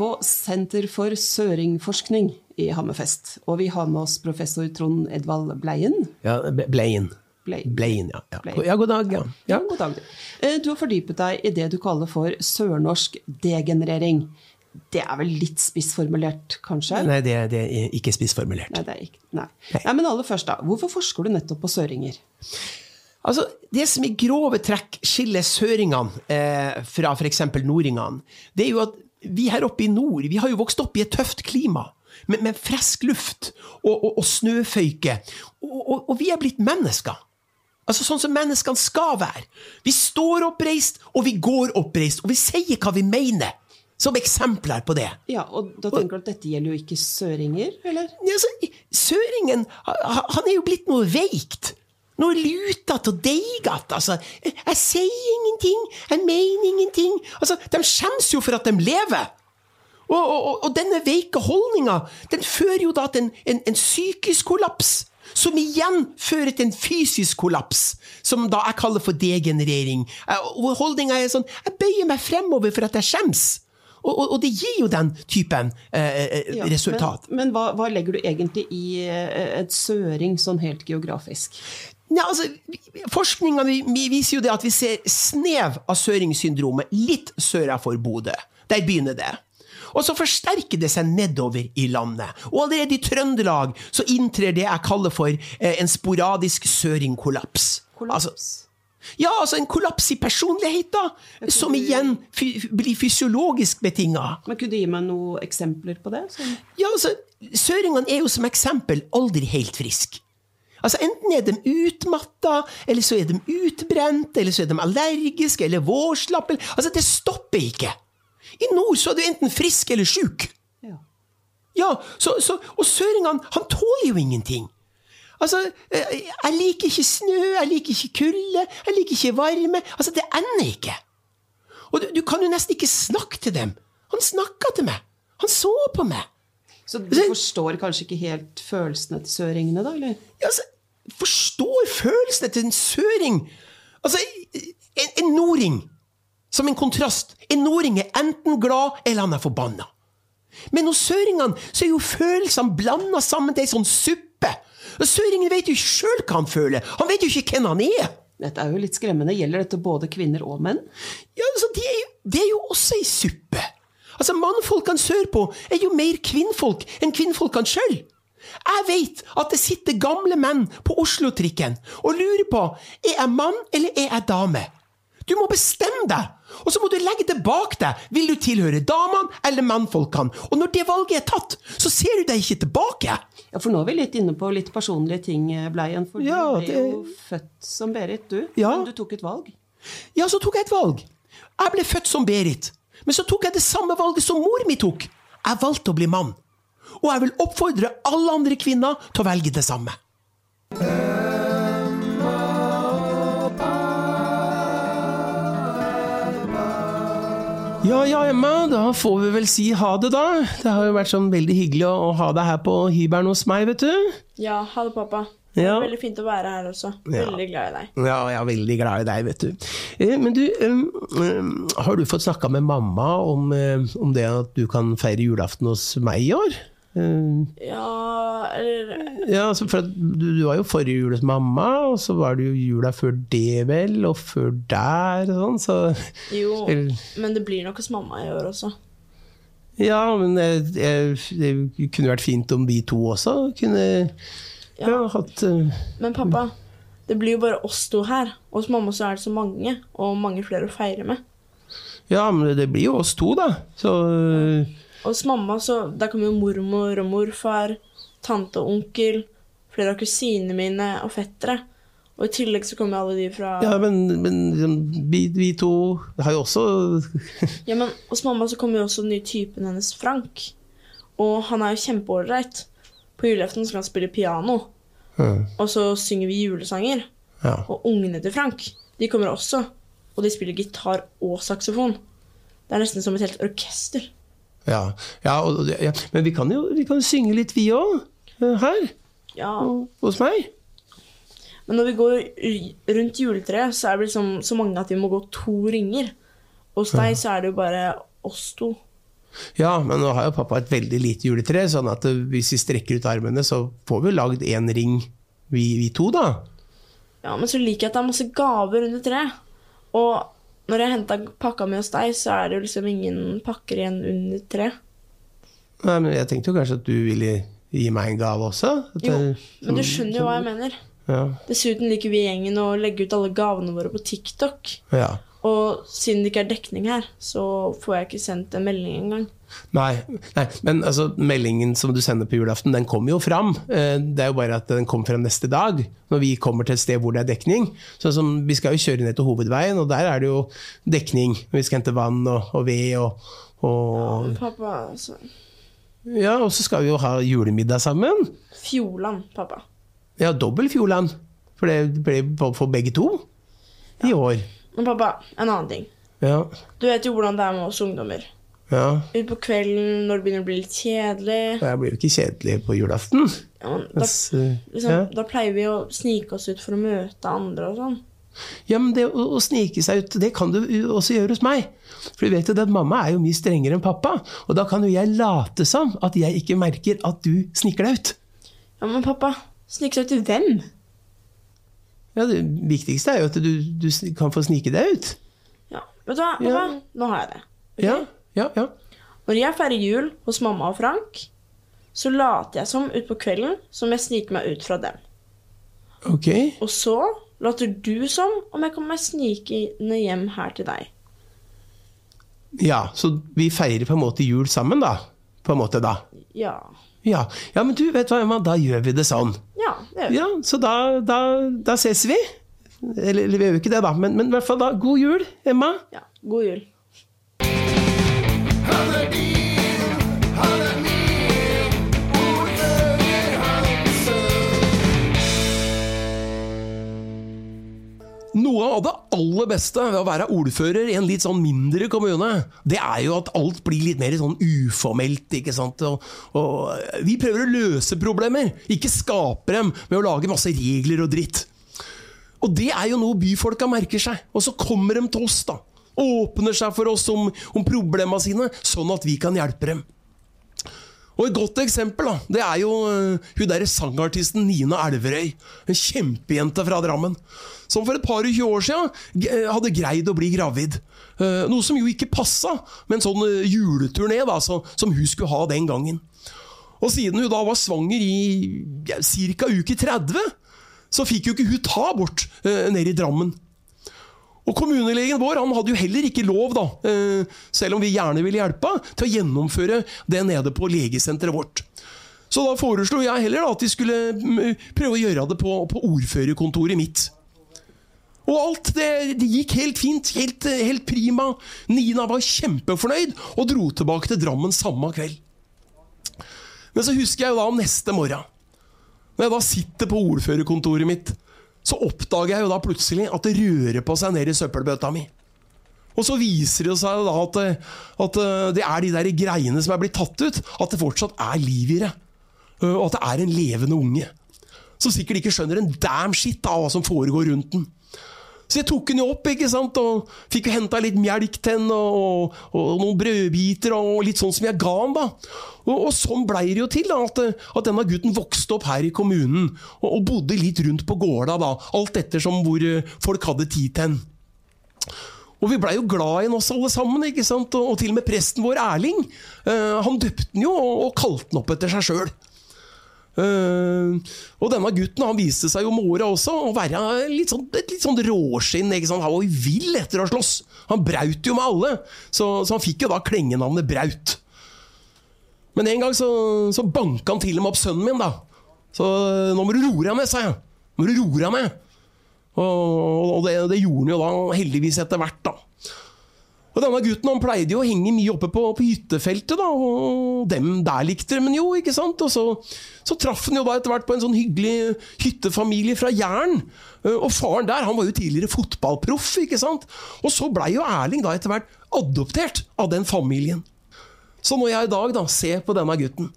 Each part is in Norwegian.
på Senter for søringforskning i Hammerfest. Og vi har med oss professor Trond Edvald Bleien. Ja, Bleien. Bleien. Bleien, ja. ja. Bleien. Ja, god dag. Ja. Ja, god dag. du. Eh, Du har fordypet deg i det du kaller for sørnorsk degenerering. Det er vel litt spissformulert, kanskje? Nei, det, det er ikke spissformulert. Nei, det er ikke. Nei. Nei, men aller først, da. Hvorfor forsker du nettopp på søringer? Altså, Det som i grove trekk skiller søringene eh, fra f.eks. nordingene, det er jo at vi her oppe i nord vi har jo vokst opp i et tøft klima. Med, med frisk luft og, og, og snøføyke. Og, og, og vi er blitt mennesker. Altså Sånn som menneskene skal være. Vi står oppreist, og vi går oppreist, og vi sier hva vi mener. Som eksempler på det. Ja, og da tenker du at dette gjelder jo ikke søringer, eller? Ja, altså, søringen, han er jo blitt noe veikt. Noe lutete og deigete. Altså, jeg sier ingenting, jeg mener ingenting. Altså, de skjems jo for at de lever. Og, og, og- denne veike holdninga, den fører jo da til en, en, en psykisk kollaps. Som igjen fører til en fysisk kollaps, som da jeg kaller for degenerering. Og holdninga er sånn Jeg bøyer meg fremover for at jeg skjems. Og, og, og det gir jo den typen eh, eh, Ja, resultat. Men, men hva, hva legger du egentlig i eh, et søring sånn helt geografisk? Ja, altså, Forskninga viser jo det at vi ser snev av søringssyndromet litt sør for Bodø. Der begynner det. Og så forsterker det seg nedover i landet. Og allerede i Trøndelag så inntrer det jeg kaller for eh, en sporadisk søringkollaps. Kollaps? Altså, ja, altså en kollaps i personlighet, da. Som igjen blir fysiologisk betinga. Men Kunne du gi meg noen eksempler på det? Sånn. Ja, altså, Søringene er jo som eksempel aldri helt friske. Altså, Enten er de utmatta, eller så er de utbrent, eller så er de allergiske eller vårslappe. Altså, Det stopper ikke. I nord så er du enten frisk eller sjuk. Ja. Ja, så, så, og søringene, han tåler jo ingenting. Altså, eh, jeg liker ikke snø, jeg liker ikke kulde, jeg liker ikke varme. Altså, det ender ikke. Og du, du kan jo nesten ikke snakke til dem. Han snakka til meg. Han så på meg. Så du forstår kanskje ikke helt følelsene til søringene, da? eller? Ja, altså, forstår følelsene til en søring. Altså, en, en nording, som en kontrast. En nording er enten glad, eller han er forbanna. Men hos søringene så er jo følelsene blanda sammen til ei sånn suppe. Og Søringen vet jo ikke sjøl hva han føler. Han vet jo ikke hvem han er. Dette er jo litt skremmende. Gjelder dette både kvinner og menn? Ja, altså, det er jo, det er jo også ei suppe. Altså, Mannfolkene sørpå er jo mer kvinnfolk enn kvinnfolkene sjøl. Jeg vet at det sitter gamle menn på Oslo-trikken og lurer på er jeg mann eller er jeg dame. Du må bestemme deg, og så må du legge det bak deg. Vil du tilhøre damene eller mannfolkene? Og når det valget er tatt, så ser du deg ikke tilbake. Ja, For nå er vi litt inne på litt personlige ting, Bleien. For Ja, du ble det- jo født som Berit, du. Ja. Men du tok et valg. Ja, så tok jeg et valg. Jeg ble født som Berit, men så tok jeg det samme valget som mor mi tok. Jeg valgte å bli mann. Og jeg vil oppfordre alle andre kvinner til å velge det samme. Ja, ja, Emma, da får vi vel si ha det, da. Det har jo vært sånn veldig hyggelig å, å ha deg her på hybelen hos meg, vet du. Ja, ha det, pappa. Det Ja. er Veldig fint å være her også. Ja. Veldig glad i deg. Ja, jeg er veldig glad i deg, vet du. Eh, Men du, um, har du fått snakka med mamma om, eh, om det at du kan feire julaften hos meg i år? Eh, Ja, eller Ja, altså for du, du var jo forrige jul hos mamma, og så var det jo jula før det vel, og før der og sånn, så Jo, Eller- men det blir nok hos mamma i år også. Ja, men det, det, det kunne vært fint om vi to også kunne ja. Ja. hatt uh, Men pappa, det blir jo bare oss to her. Og hos mamma så er det så mange, og mange flere å feire med. Ja, men det blir jo oss to, da. Så eh, Og hos mamma så Der kommer jo mormor og morfar, tante og onkel, flere av kusinene mine og fettere. Og i tillegg så kommer alle de fra Ja, men, men liksom, vi, vi to har jo også Ja, men hos mamma så kommer jo også den nye typen hennes, Frank. Og han er jo kjempeålreit. På julaften skal han spille piano, Mm. og så synger vi julesanger. Ja. Og ungene til Frank, de kommer også. Og de spiller gitar og saksofon. Det er nesten som et helt orkester. Ja, ja, og, ja. Men vi kan jo vi kan synge litt, vi òg. Her. Ja, Hos meg. Men når vi går rundt juletreet, så er det liksom så mange at vi må gå to ringer. Hos deg så er det jo bare oss to. Ja, men nå har jo pappa et veldig lite juletre, sånn at eh, hvis vi strekker ut armene, så får vi lagd én ring, vi, vi to, da. Ja, men så liker jeg at det er masse gaver under treet. Og når jeg henta pakka mi hos deg, så er det jo liksom ingen pakker igjen under tre. Nei, men jeg tenkte jo kanskje at du ville gi meg en gave også. Jo, men du skjønner jo hva jeg mener. Ja. Dessuten liker vi gjengen å legge ut alle gavene våre på TikTok. ja. Og siden det ikke er dekning her, så får jeg ikke sendt en melding engang. Nei, nei, men altså, meldingen som du sender på julaften, den kommer jo fram. Eh, Det er jo bare at den kommer frem neste dag, når vi kommer til et sted hvor det er dekning. Sånn som, vi skal jo kjøre ned til hovedveien, og der er det jo dekning. Vi skal hente vann og, og ved og, og Pappa, altså Ja, og så skal vi jo ha julemiddag sammen. Fjordland, pappa. Ja, dobbel Fjordland. For det ble for begge to i år. Men pappa, en annen ting. Ja. Du vet jo hvordan det er med oss ungdommer. ja. Utpå kvelden når det begynner å bli litt kjedelig. Jeg blir jo ikke kjedelig på julaften. Ja, men da, eh, liksom, ja. da pleier vi å snike oss ut for å møte andre og sånn. Ja, men det å, å snike seg ut, det kan du også gjøre hos meg. For du vet jo det at mamma er jo mye strengere enn pappa. Og da kan jo jeg late som at jeg ikke merker at du sniker deg ut. Ja, men pappa, snike seg ut til hvem? Ja, Det viktigste er jo at du, du kan få snike deg ut. Ja, vet du hva? Ja. Nå har jeg det. Ja, ja, ja. Når jeg feirer jul hos mamma og Frank, så later jeg som utpå kvelden som jeg sniker meg ut fra dem. Ok. Og så later du som om jeg kommer meg snikende hjem her til deg. Ja, så vi feirer på en måte jul sammen, da. På en måte, da. Ja. Ja, ja men du, vet du hva, Emma, da gjør vi det sånn. Ja, det gjør vi. Ja, så da, da, da ses vi. Eller, eller vi gjør jo ikke det, da, men, men i hvert fall da, god jul, Emma. Ja, god jul. Han Noe av det aller beste ved å være ordfører i en litt sånn mindre kommune, det er jo at alt blir litt mer sånn uformelt, ikke sant. Og, og vi prøver å løse problemer, ikke skape dem med å lage masse regler og dritt. Og det er jo noe byfolka merker seg, og så kommer de til oss, da. Åpner seg for oss om, om problema sine, sånn at vi kan hjelpe dem. Og Et godt eksempel da, det er jo uh, hun der sangartisten Nina Elverøy. En kjempejente fra Drammen. Som for et par og tjue år siden eh, hadde greid å bli gravid. Uh, Noe som jo ikke passa med en sånn uh, juleturné da, så, som hun skulle ha den gangen. Og siden hun da var svanger i ja, uke 30, så fikk jo ikke hun ta abort uh, nede i Drammen. Og kommunelegen vår han hadde jo heller ikke lov, da, eh, selv om vi gjerne ville hjelpe, til å gjennomføre det nede på legesenteret vårt. Så da foreslo jeg heller da, at de skulle mm, prøve å gjøre det på, på ordførerkontoret mitt. Og alt det, det gikk helt fint, helt, helt prima. Nina var kjempefornøyd og dro tilbake til Drammen samme kveld. Men så husker jeg jo da om neste morgen. Når jeg da sitter på ordførerkontoret mitt, så oppdager jeg jo da plutselig at det rører på seg ned i søppelbøtta mi. Og så viser det seg da at, at det er de der greiene som er blitt tatt ut, at det fortsatt er liv i det. Og at det er en levende unge. Som sikkert ikke skjønner en damn shit av hva som foregår rundt den. Så jeg tok den jo opp ikke sant? og fikk jo henta litt melk til den, og, og noen brødbiter, og litt sånn som jeg ga han da. Og, og sånn blei det jo til, da, at, at denne gutten vokste opp her i kommunen, og, og bodde litt rundt på gårda, da, alt ettersom hvor eh, folk hadde tid til den. Og vi blei jo glad i den også, alle sammen. ikke sant? Og, og til og med presten vår, Erling, uh, han døpte den jo og, og kalte den opp etter seg sjøl. Eh, og denne gutten han viste seg jo med åra også å være litt sånn, et litt sånn råskinn. ikke sant? Han var jo vill etter å slåss. Han braut jo med alle, så, så han fikk jo da klengenavnet Braut. Men en gang så, så banka han til og med opp sønnen min, da. Så nå må du roe deg ned, sa jeg. Nå må du roe deg ned. Og, og det, det gjorde han jo da heldigvis etter hvert, da. Og denne gutten han pleide jo å henge mye oppe på, på hyttefeltet, da, og dem der likte de jo, ikke sant? Og så, så traff han jo da etter hvert på en sånn hyggelig hyttefamilie fra Jæren. Eh, Og faren der han var jo tidligere fotballproff, ikke sant? Og så blei jo Erling da etter hvert adoptert av den familien. Så når jeg i dag da ser på denne gutten,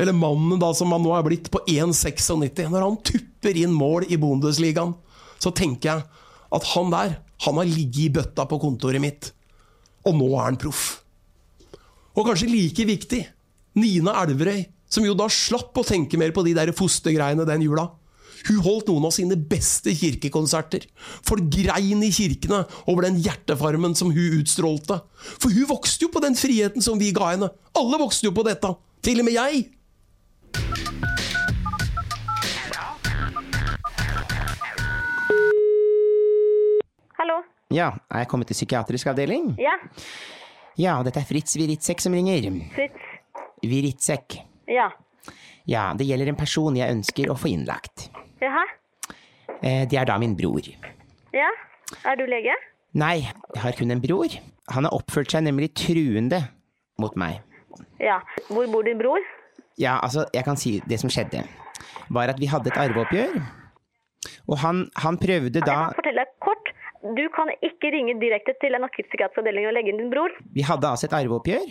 eller mannen da som han nå er blitt på 1,96, når han tupper inn mål i Bundesligaen, så tenker jeg at han der, han har ligget i bøtta på kontoret mitt, og nå er han proff. Og kanskje like viktig, Nina Elverøy, som jo da slapp å tenke mer på de der fostergreiene den jula. Hun holdt noen av sine beste kirkekonserter. Folk grein i kirkene over den hjertefarmen som hun utstrålte. For hun vokste jo på den friheten som vi ga henne. Alle vokste jo på dette. Til og med jeg. Ja, er jeg kommet til psykiatrisk avdeling? Ja, Ja, dette er Fritz Wiritsek som ringer. Fritz. Wiritsek. Ja. Ja, det gjelder en person jeg ønsker å få innlagt. Jaha? Eh, Det er da min bror. Ja? Er du lege? Nei, jeg har kun en bror. Han har oppført seg nemlig truende mot meg. Ja. Hvor bor din bror? Ja, altså, jeg kan si det som skjedde, var at vi hadde et arveoppgjør. Og han, han prøvde Jeg da kan fortelle deg kort. Du kan ikke ringe direkte til en akuttpsykiatrisk avdeling og legge inn din bror. Vi hadde altså et arveoppgjør,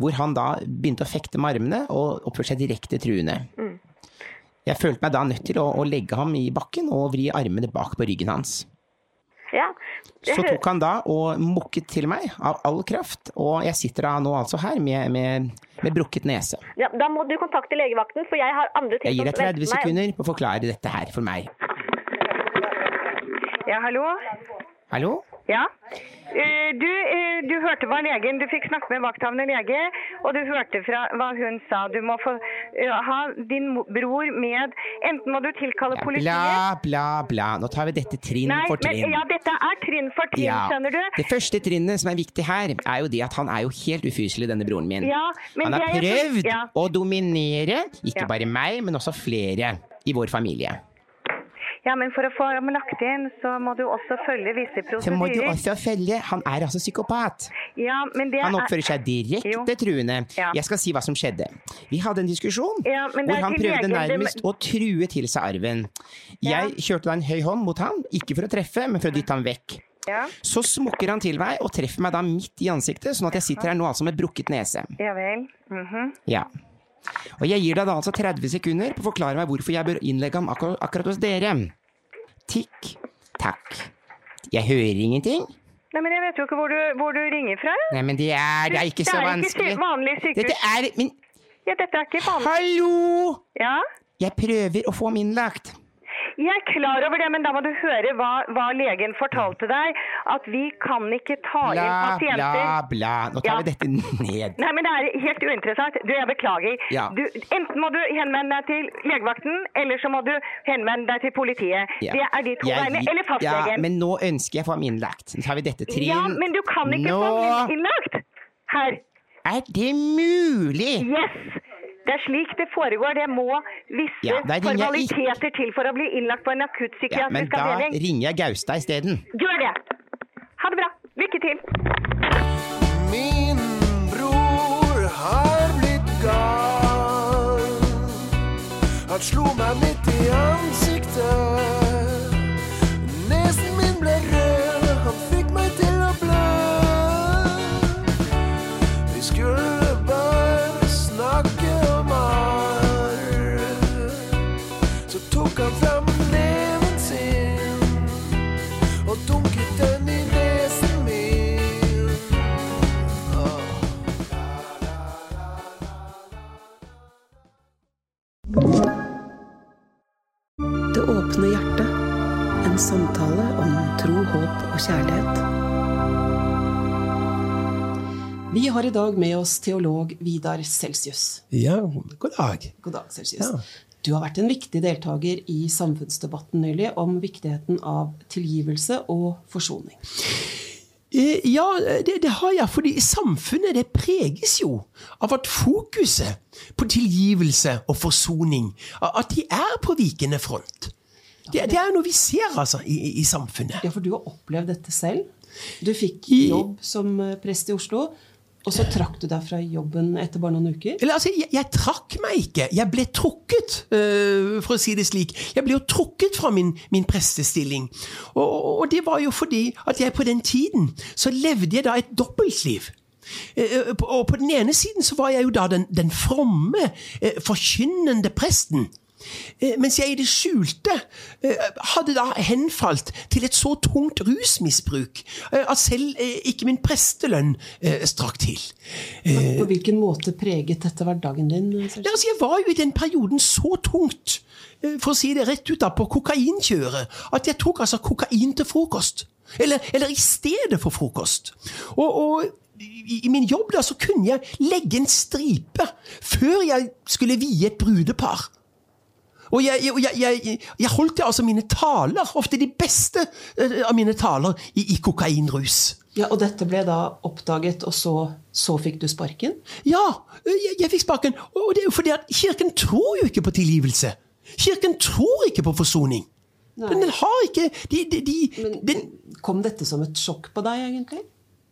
hvor han da begynte å fekte med armene og oppførte seg direkte truende. Jeg følte meg da nødt til å, å legge ham i bakken og vri armene bak på ryggen hans. Ja. Så tok han da og mukket til meg av all kraft, og jeg sitter da nå altså her med, med, med brukket nese. ja, da må du kontakte legevakten, for jeg har andre ting Jeg gir deg 30 sekunder på å forklare dette her for meg. Ja, hallo? Hallo? Ja? Eh, Du, eh, du hørte hva legen Du fikk snakke med vakthavende lege, og du hørte fra hva hun sa. Du må få ha din bror med Enten må du tilkalle Ja, politiet bla, bla, bla. Nå tar vi dette trinn Nei, for men trinn. ja, dette er trinn for trinn, Ja. skjønner du? Det første trinnet som er viktig her, er jo det at han er jo helt ufyselig, denne broren min. Ja, men han har prøvd ja. å dominere, ikke bare meg, men også flere i vår familie. Ja, men for å få ham lagt inn, så må du også følge visse Så må du også følge, han er altså psykopat. Ja, men det Han er oppfører seg direkte Jo. truende. Ja. Jeg skal si hva som skjedde. Vi hadde en diskusjon hvor er han prøvde nærmest å true til seg arven. Jeg kjørte da en høy hånd mot han, ikke for å treffe, men for å dytte ham vekk. Ja, Så smukker han til meg og treffer meg da midt i ansiktet, sånn at jeg sitter her nå altså med brukket nese. ja vel. Mhm. Ja. Og jeg gir deg da altså 30 sekunder på å forklare meg hvorfor jeg bør innlegge ham akkur akkurat hos dere. Tikk, takk. Jeg hører ingenting. Nei, men jeg vet jo ikke hvor du, hvor du ringer fra. Nei, men det er, det er ikke så vanskelig. Det er ikke vanlig sykehus. Dette er min Ja, dette er ikke vanlig. Hallo! Ja? Jeg prøver å få ham innlagt. Jeg er klar over det, men da må du høre hva, hva legen fortalte deg. At vi kan ikke ta inn pasienter. bla, bla. Nå tar Ja. vi dette ned. Nei, men det er helt uinteressant. Du, jeg beklager. Ja. Du, enten må du henvende deg til legevakten, eller så må du henvende deg til politiet. Ja. Det er de to veiene. Eller fastlegen. Ja, men nå ønsker jeg å få ham innlagt. Nå tar vi dette trinn. Ja, men du kan ikke nå... få ham innlagt her. Er det mulig? Yes! Det er slik det foregår. Det må visse Ja, formaliteter til for å bli innlagt på en Ja, men da avdeling. ringer jeg Gaustad isteden. Gjør det! Ha det bra. Lykke til. Det åpne hjertet. En samtale om tro, håp og kjærlighet. Vi har i dag med oss teolog Vidar Celsius. Ja, god dag. God dag, Celsius. Ja. Du har vært en viktig deltaker i samfunnsdebatten nylig om viktigheten av tilgivelse og forsoning. Eh, Ja, det, det har jeg, fordi samfunnet det preges jo av at fokuset på tilgivelse og forsoning, at de er på vikende front. Det, det er jo noe vi ser altså i, i- samfunnet. Ja, for du har opplevd dette selv. Du fikk jobb som eh, prest i Oslo, og så trakk du deg fra jobben etter bare noen uker. Eller altså, jeg, jeg trakk meg ikke. Jeg ble trukket, øh, for å si det slik. Jeg ble jo trukket fra min, min prestestilling. Og, og det var jo fordi at jeg på den tiden så levde jeg da et dobbeltliv. Eh, Og på den ene siden så var jeg jo da den, den fromme, eh, forkynnende presten. Eh, Mens jeg i det skjulte eh, hadde da henfalt til et så tungt rusmisbruk eh, at selv ikke min prestelønn strakk til. På hvilken måte preget dette hverdagen din? Ja, altså, jeg var jo i den perioden så tungt, for å si det rett ut da, på kokainkjøret, at jeg tok altså kokain til frokost. Eller, eller i stedet for frokost. Og, og i, i min jobb da, så kunne jeg legge en stripe før jeg skulle vie et brudepar. Og jeg, jeg, jeg, jeg, holdt altså mine taler, ofte de beste eh, av mine taler, i, i kokainrus. Ja, Og dette ble da oppdaget, og så, så fikk du sparken? Ja, jeg, jeg fikk sparken. Og det er jo fordi at kirken tror jo ikke på tilgivelse. Kirken tror ikke på forsoning. Nei. Den har ikke de, de, de, Men den, Kom dette som et sjokk på deg, egentlig?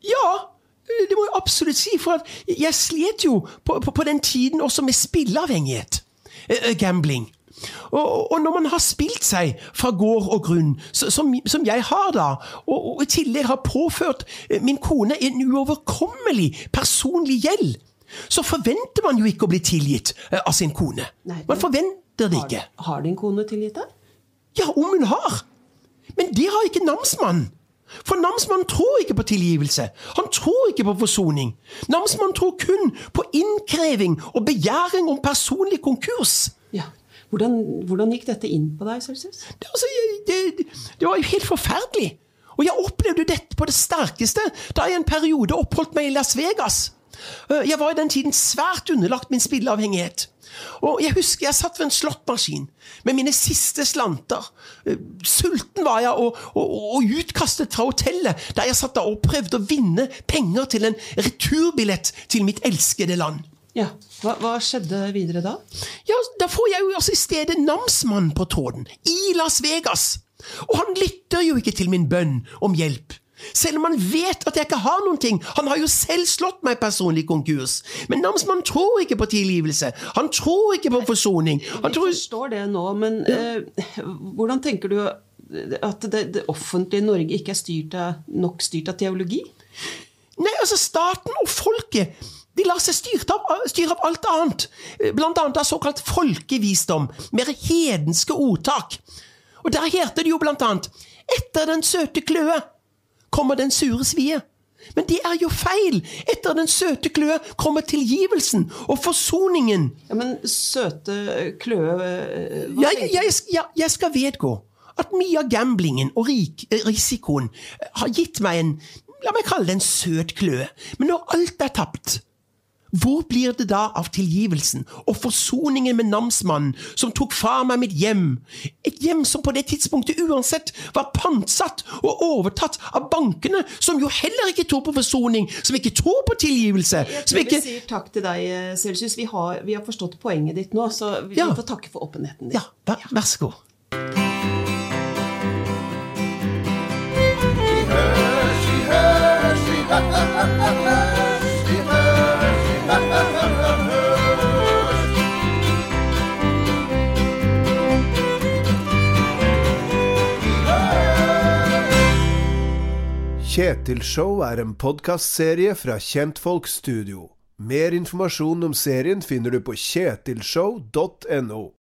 Ja, det må jeg absolutt si. For jeg slet jo på, på, på den tiden også med spilleavhengighet. Eh, eh, gambling. Og, og når man har spilt seg fra gård og grunn, så, som, som jeg har da, og, og i tillegg har påført eh, min kone en uoverkommelig personlig gjeld, så forventer man jo ikke å bli tilgitt eh, av sin kone. Nei, Man forventer det Har, ikke. har din kone tilgitt deg? Ja, om hun har. Men det har ikke namsmannen. For namsmannen tror ikke på tilgivelse. Han tror ikke på forsoning. Namsmannen tror kun på innkreving og begjæring om personlig konkurs. Hvordan, hvordan gikk dette inn på deg, Celsius? Det, altså, det, det var jo helt forferdelig. Og jeg opplevde dette på det sterkeste da jeg en periode oppholdt meg i Las Vegas. Eh, Jeg var i den tiden svært underlagt min spilleavhengighet. Og jeg husker jeg satt ved en slåttmaskin med mine siste slanter. Eh, Sulten var jeg og, og, og utkastet fra hotellet, der jeg satt og prøvde å vinne penger til en returbillett til mitt elskede land. Ja. Hva, hva skjedde videre da? Ja, da får jeg jo altså i stedet namsmann på tråden, i Las Vegas. Og han lytter jo ikke til min bønn om hjelp. Selv om han vet at jeg ikke har noen ting. Han har jo selv slått meg personlig konkurs. Men namsmannen tror ikke på tilgivelse. Han tror ikke på forsoning. Han Vi tror... forstår det nå, men eh, hvordan tenker du at det, det offentlige Norge ikke er styrt av, nok styrt av teologi? Nei, altså staten og folket de lar seg styre av, styre av alt annet. Annet av såkalt folkevisdom, mer hedenske ordtak. Og der heter det jo blant annet Etter den søte kløe kommer den sure svie. Men det er jo feil! Etter den søte kløe kommer tilgivelsen og forsoningen. Ja, Men søte Kløe eh, hva Jeg, jeg, jeg, jeg skal vedgå at mye av gamblingen og risikoen har gitt meg en La meg kalle det en søt kløe. Men når alt er tapt, hvor blir det da av tilgivelsen og forsoningen med namsmannen som tok fra meg mitt hjem? Et hjem som på det tidspunktet uansett var pantsatt og overtatt av bankene, som jo heller ikke tror på forsoning, som ikke tror på tilgivelse. Jeg tror ikke vi sier takk til deg, eh, Celsius. Vi har, vi har forstått poenget ditt nå, så vi Ja. får takke for åpenheten din. Ja, vær, vær så god. Kjetil Show er en podkastserie fra Kjentfolk Studio. Mer informasjon om serien finner du på kjetilshow.no.